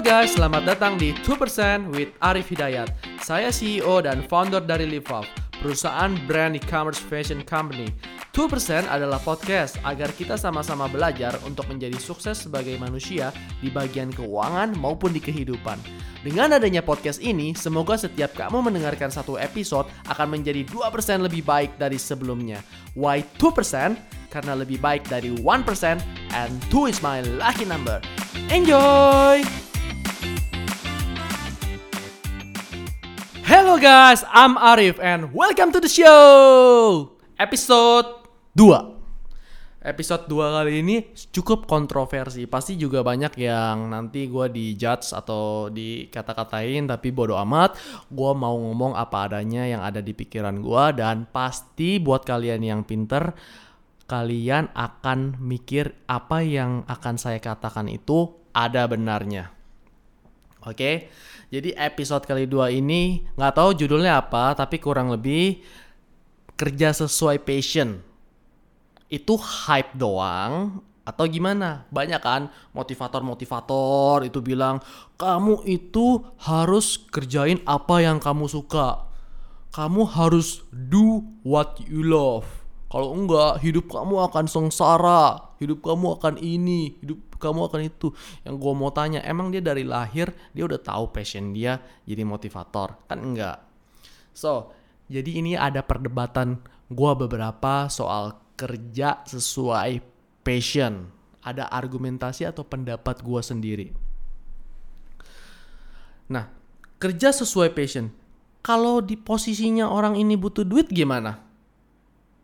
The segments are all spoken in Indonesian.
Guys, selamat datang di 2% with Arif Hidayat. Saya CEO dan founder dari LiveUp, perusahaan brand e-commerce fashion company. 2% adalah podcast agar kita sama-sama belajar untuk menjadi sukses sebagai manusia di bagian keuangan maupun di kehidupan. Dengan adanya podcast ini, semoga setiap kamu mendengarkan satu episode akan menjadi 2% lebih baik dari sebelumnya. Why 2%? Karena lebih baik dari 1% and 2 is my lucky number. Enjoy! Hello guys, I'm Arif and welcome to the show. Episode 2. Episode 2 kali ini cukup kontroversi. Pasti juga banyak yang nanti gue dijudge atau dikata-katain tapi bodo amat. Gue mau ngomong apa adanya yang ada di pikiran gue dan pasti buat kalian yang pinter kalian akan mikir apa yang akan saya katakan itu ada benarnya. Oke, jadi episode kali dua ini nggak tahu judulnya apa, tapi kurang lebih kerja sesuai passion. Itu hype doang atau gimana? Banyak kan motivator-motivator itu bilang kamu itu harus kerjain apa yang kamu suka. Kamu harus do what you love kalau enggak, hidup kamu akan sengsara, hidup kamu akan ini, hidup kamu akan itu. Yang gue mau tanya, emang dia dari lahir dia udah tahu passion dia jadi motivator? Kan enggak. So, jadi ini ada perdebatan gue beberapa soal kerja sesuai passion. Ada argumentasi atau pendapat gue sendiri. Nah, kerja sesuai passion. Kalau di posisinya orang ini butuh duit gimana?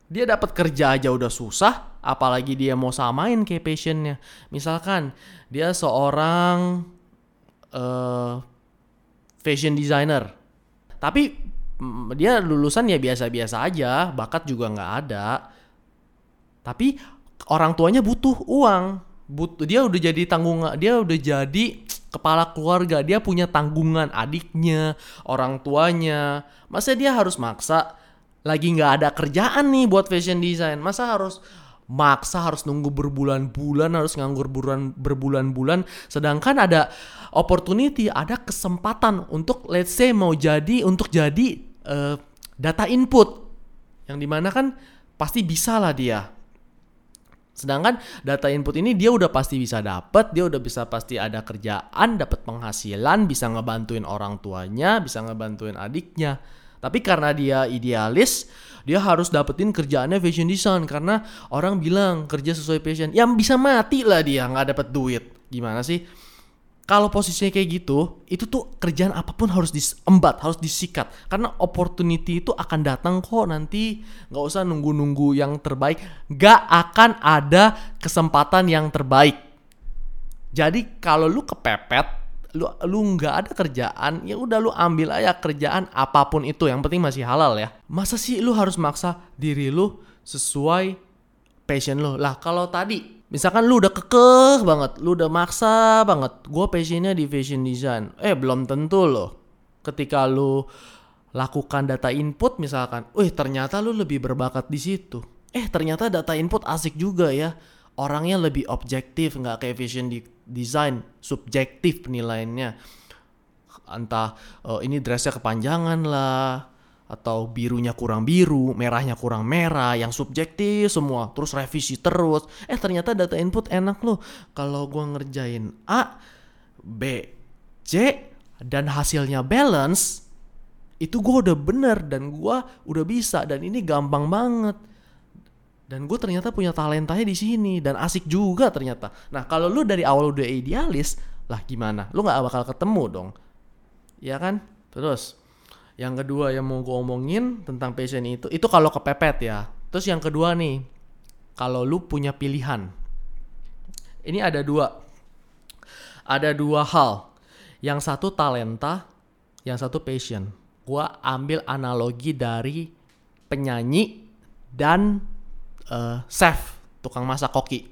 dia dapat kerja aja udah susah, apalagi dia mau samain kayak passionnya. Misalkan dia seorang uh, fashion designer, tapi mm, dia lulusan ya biasa-biasa aja, bakat juga nggak ada. Tapi orang tuanya butuh uang, butuh dia udah jadi tanggung dia udah jadi kepala keluarga, dia punya tanggungan adiknya, orang tuanya. Masa dia harus maksa lagi nggak ada kerjaan nih buat fashion design masa harus maksa harus nunggu berbulan-bulan harus nganggur bulan berbulan-bulan. Sedangkan ada opportunity ada kesempatan untuk let's say mau jadi untuk jadi uh, data input. Yang di mana kan pasti bisa lah dia. Sedangkan data input ini dia udah pasti bisa dapet dia udah bisa pasti ada kerjaan dapat penghasilan bisa ngebantuin orang tuanya bisa ngebantuin adiknya tapi karena dia idealis, dia harus dapetin kerjaannya fashion design karena orang bilang kerja sesuai passion. Yang bisa mati lah dia nggak dapet duit. Gimana sih? Kalau posisinya kayak gitu, itu tuh kerjaan apa pun harus disembat, harus disikat. Karena opportunity itu akan datang kok nanti. Nggak usah nunggu-nunggu yang terbaik. Nggak akan ada kesempatan yang terbaik. Jadi kalau lu kepepet, lu lu nggak ada kerjaan ya udah lu ambil aja kerjaan apa pun itu yang penting masih halal ya. Masa sih lu harus maksa diri lu sesuai passion lu? Lah kalau tadi misalkan lu udah kekeh banget lu udah maksa banget gue passionnya di fashion design. Eh belum tentu loh. Ketika lu lakukan data input misalkan, wih ternyata lu lebih berbakat di situ. Eh ternyata data input asik juga ya. Orangnya lebih objektif nggak kayak fashion di design subjektif penilaiannya entah uh, ini dressnya kepanjangan lah atau birunya kurang biru, merahnya kurang merah, yang subjektif semua, terus revisi terus. Eh ternyata data input enak loh. Kalau gua ngerjain A, B, C dan hasilnya balance, itu gua udah bener dan gua udah bisa dan ini gampang banget dan gue ternyata punya talentanya di sini dan asik juga ternyata. Nah kalau lu dari awal udah idealis lah gimana? Lu nggak bakal ketemu dong. Ya kan? Terus yang kedua yang mau gue omongin tentang passion itu itu kalau kepepet ya. Terus yang kedua nih kalau lu punya pilihan. Ini ada dua. Ada dua hal. Yang satu talenta yang satu passion. Gue ambil analogi dari penyanyi dan uh, chef tukang masak koki.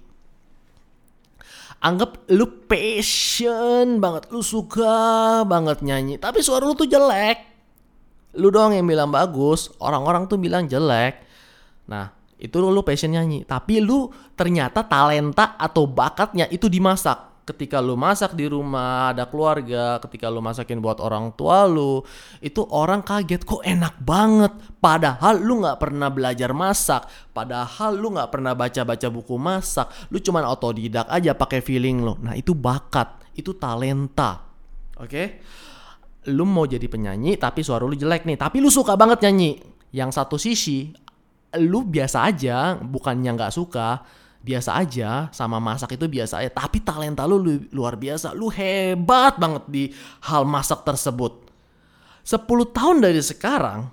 Anggap lu passion banget lu suka banget nyanyi tapi suara lu tuh jelek. Lu doang yang bilang bagus orang-orang tuh bilang jelek. Nah itu lu passion nyanyi tapi lu ternyata talenta atau bakatnya itu dimasak ketika lu masak di rumah, ada keluarga, ketika lu masakin buat orang tua lu, itu orang kaget kok enak banget. Padahal lu nggak pernah belajar masak, padahal lu nggak pernah baca-baca buku masak, lu cuman otodidak aja pakai feeling lu. Nah itu bakat, itu talenta, oke? Okay? Lu mau jadi penyanyi tapi suara lu jelek nih, tapi lu suka banget nyanyi. Yang satu sisi, lu biasa aja, bukannya nggak suka, biasa aja sama masak itu biasa aja. Tapi talenta lu, lu luar biasa. Lu hebat banget di hal masak tersebut. 10 tahun dari sekarang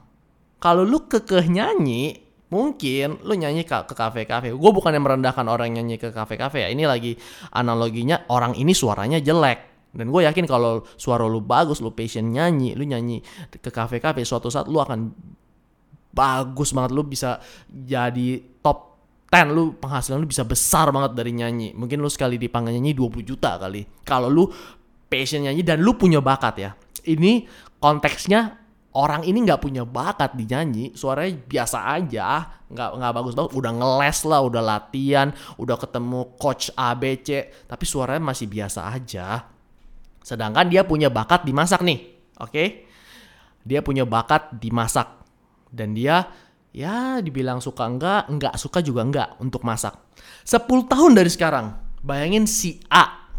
kalau lu kekeh nyanyi mungkin lu nyanyi ke, ke kafe-kafe. Gue bukan yang merendahkan orang nyanyi ke kafe-kafe ya. Ini lagi analoginya orang ini suaranya jelek. Dan gue yakin kalau suara lu bagus lu passion nyanyi lu nyanyi ke kafe-kafe suatu saat lu akan bagus banget. Lu bisa jadi top ten lu penghasilan lu bisa besar banget dari nyanyi. Mungkin lu sekali dipanggil nyanyi 20 juta kali. Kalau lu passion nyanyi dan lu punya bakat ya. Ini konteksnya orang ini nggak punya bakat di nyanyi, suaranya biasa aja, nggak nggak bagus banget, udah ngeles lah, udah latihan, udah ketemu coach ABC, tapi suaranya masih biasa aja. Sedangkan dia punya bakat di masak nih, oke? Okay? Dia punya bakat di masak dan dia ya dibilang suka enggak, enggak suka juga enggak untuk masak. 10 tahun dari sekarang, bayangin si A.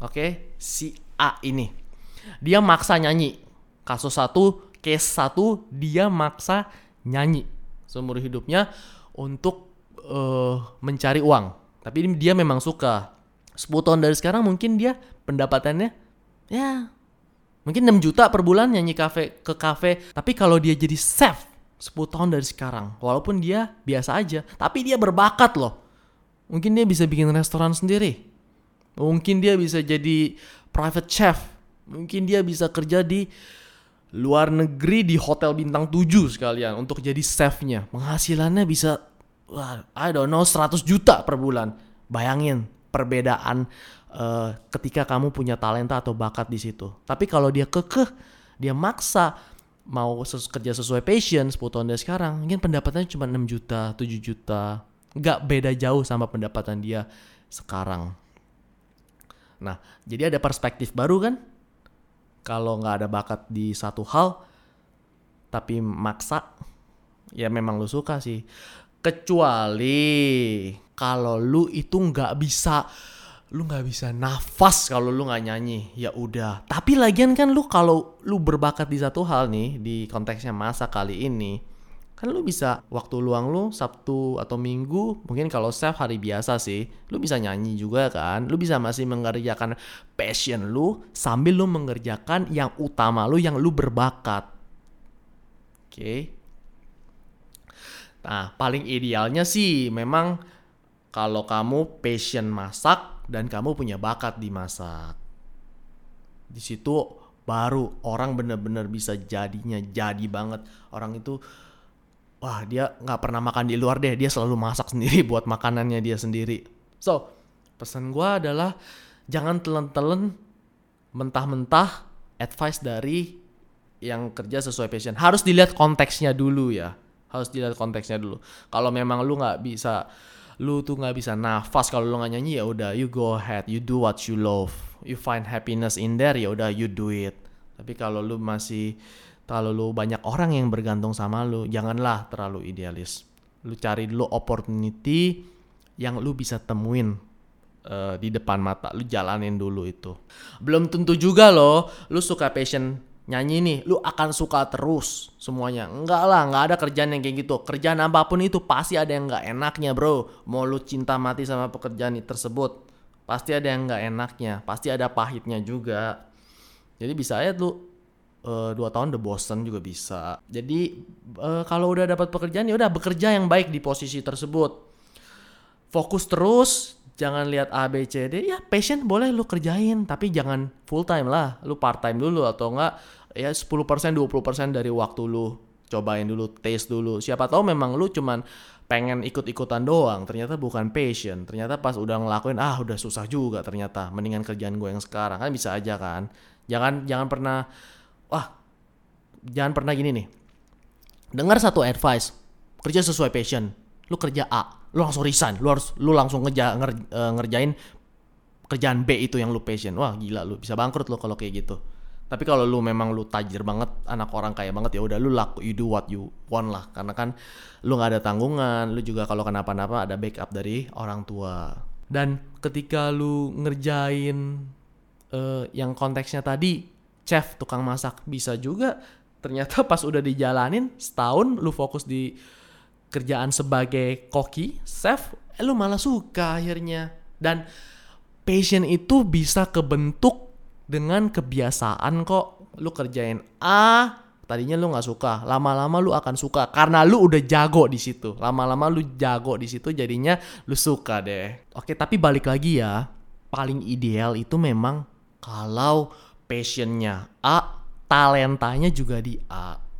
Oke, si A ini. Dia maksa nyanyi. Kasus satu, case satu, dia maksa nyanyi seumur hidupnya untuk uh, mencari uang. Tapi dia memang suka. 10 tahun dari sekarang mungkin dia pendapatannya ya mungkin 6 juta per bulan nyanyi kafe ke kafe. Tapi kalau dia jadi chef 10 tahun dari sekarang. Walaupun dia biasa aja, tapi dia berbakat loh. Mungkin dia bisa bikin restoran sendiri. Mungkin dia bisa jadi private chef. Mungkin dia bisa kerja di luar negeri di hotel bintang 7 sekalian untuk jadi chefnya. Penghasilannya bisa wah, I don't know 100 juta per bulan. Bayangin perbedaan uh, ketika kamu punya talenta atau bakat di situ. Tapi kalau dia kekeh, dia maksa mau ses kerja sesuai passion 10 tahun dari sekarang mungkin pendapatannya cuma 6 juta 7 juta. Nggak beda jauh sama pendapatan dia sekarang. Nah jadi ada perspektif baru kan? Kalau nggak ada bakat di satu hal tapi maksa ya memang lu suka sih. Kecuali kalau lu itu nggak bisa lu nggak bisa nafas kalau lu nggak nyanyi. Ya udah. Tapi lagian kan lu kalau lu berbakat di satu hal nih di konteksnya masa kali ini kan lu bisa waktu luang lu Sabtu atau Minggu mungkin kalau chef hari biasa sih lu bisa nyanyi juga kan. Lu bisa masih mengerjakan passion lu sambil lu mengerjakan yang utama lu yang lu berbakat. Oke. Okay? nah paling idealnya sih memang kalau kamu passion masak dan kamu punya bakat di masak. Di situ baru orang bener-bener bisa jadinya jadi banget. Orang itu wah dia nggak pernah makan di luar deh, dia selalu masak sendiri buat makanannya dia sendiri. So pesan gue adalah jangan telan-telan mentah-mentah advice dari yang kerja sesuai passion. Harus dilihat konteksnya dulu ya. Harus dilihat konteksnya dulu. Kalau memang lu nggak bisa lu tuh nggak bisa nafas. Kalau lu nggak nyanyi ya udah you go ahead you do what you love. You find happiness in there ya udah you do it. Tapi kalau lu masih kalau lu banyak orang yang bergantung sama lu janganlah terlalu idealis. Lu cari dulu opportunity yang lu bisa temuin uh, di depan mata. Lu jalanin dulu itu. Belum tentu juga loh lu suka passion nyanyi nih, lu akan suka terus semuanya. Enggak lah, enggak ada kerjaan yang kayak gitu. Kerjaan apa pun itu pasti ada yang enggak enaknya, bro. Mau lu cinta mati sama pekerjaan tersebut, pasti ada yang enggak enaknya. Pasti ada pahitnya juga. Jadi bisa aja lu uh, dua tahun udah bosen juga bisa. Jadi uh, kalau udah dapat pekerjaan ya udah bekerja yang baik di posisi tersebut. Fokus terus, jangan lihat A B C D ya passion boleh lu kerjain tapi jangan full time lah lu part time dulu atau enggak ya 10% 20% dari waktu lu cobain dulu taste dulu. Siapa tahu memang lu cuman pengen ikut-ikutan doang ternyata bukan passion. Ternyata pas udah ngelakuin ah udah susah juga ternyata mendingan kerjaan gue yang sekarang. Kan bisa aja kan? Jangan jangan pernah wah jangan pernah gini nih. Dengar satu advice kerja sesuai passion. Lu kerja A lu langsung resign. Lu harus lu langsung ngeja, nger, uh, ngerjain kerjaan B itu yang lu passion. Wah, gila lu bisa bangkrut lu kalau kayak gitu. Tapi kalau lu memang lu tajir banget, anak orang kaya banget ya udah lu laku you do what you want lah. Karena kan lu nggak ada tanggungan, lu juga kalau kenapa-napa ada backup dari orang tua. Dan ketika lu ngerjain uh, yang konteksnya tadi chef tukang masak bisa juga ternyata pas udah dijalanin setahun lu fokus di kerjaan sebagai koki, chef, eh, lu malah suka akhirnya. Dan passion itu bisa kebentuk dengan kebiasaan kok. Lu kerjain A, tadinya lu nggak suka, lama-lama lu akan suka karena lu udah jago di situ. Lama-lama lu jago di situ jadinya lu suka deh. Oke, tapi balik lagi ya. Paling ideal itu memang kalau passionnya A, talentanya juga di A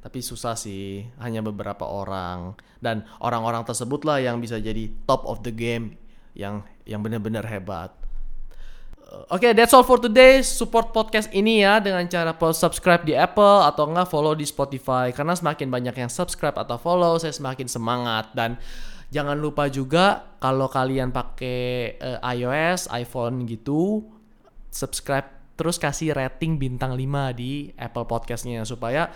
tapi susah sih hanya beberapa orang dan orang-orang tersebutlah yang bisa jadi top of the game yang yang benar-benar hebat Oke, okay, that's all for today. Support podcast ini ya dengan cara subscribe di Apple atau enggak follow di Spotify. Karena semakin banyak yang subscribe atau follow, saya semakin semangat. Dan jangan lupa juga kalau kalian pakai uh, iOS, iPhone gitu, subscribe terus kasih rating bintang 5 di Apple Podcastnya supaya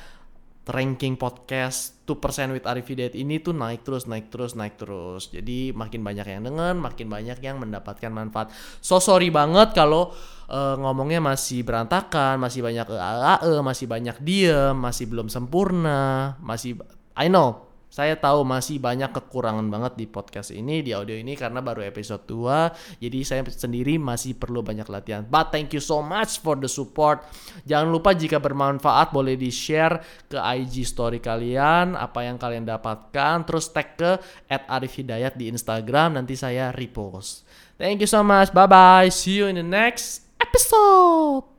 ranking podcast 2% with Arif Hidayat ini tuh naik terus, naik terus, naik terus. Jadi makin banyak yang denger, makin banyak yang mendapatkan manfaat. So sorry banget kalau uh, ngomongnya masih berantakan, masih banyak AAE, masih banyak diem, masih belum sempurna, masih I know saya tahu masih banyak kekurangan banget di podcast ini, di audio ini karena baru episode 2. Jadi saya sendiri masih perlu banyak latihan. But thank you so much for the support. Jangan lupa jika bermanfaat boleh di-share ke IG story kalian apa yang kalian dapatkan. Terus tag ke @arifhidayat di Instagram nanti saya repost. Thank you so much. Bye bye. See you in the next episode.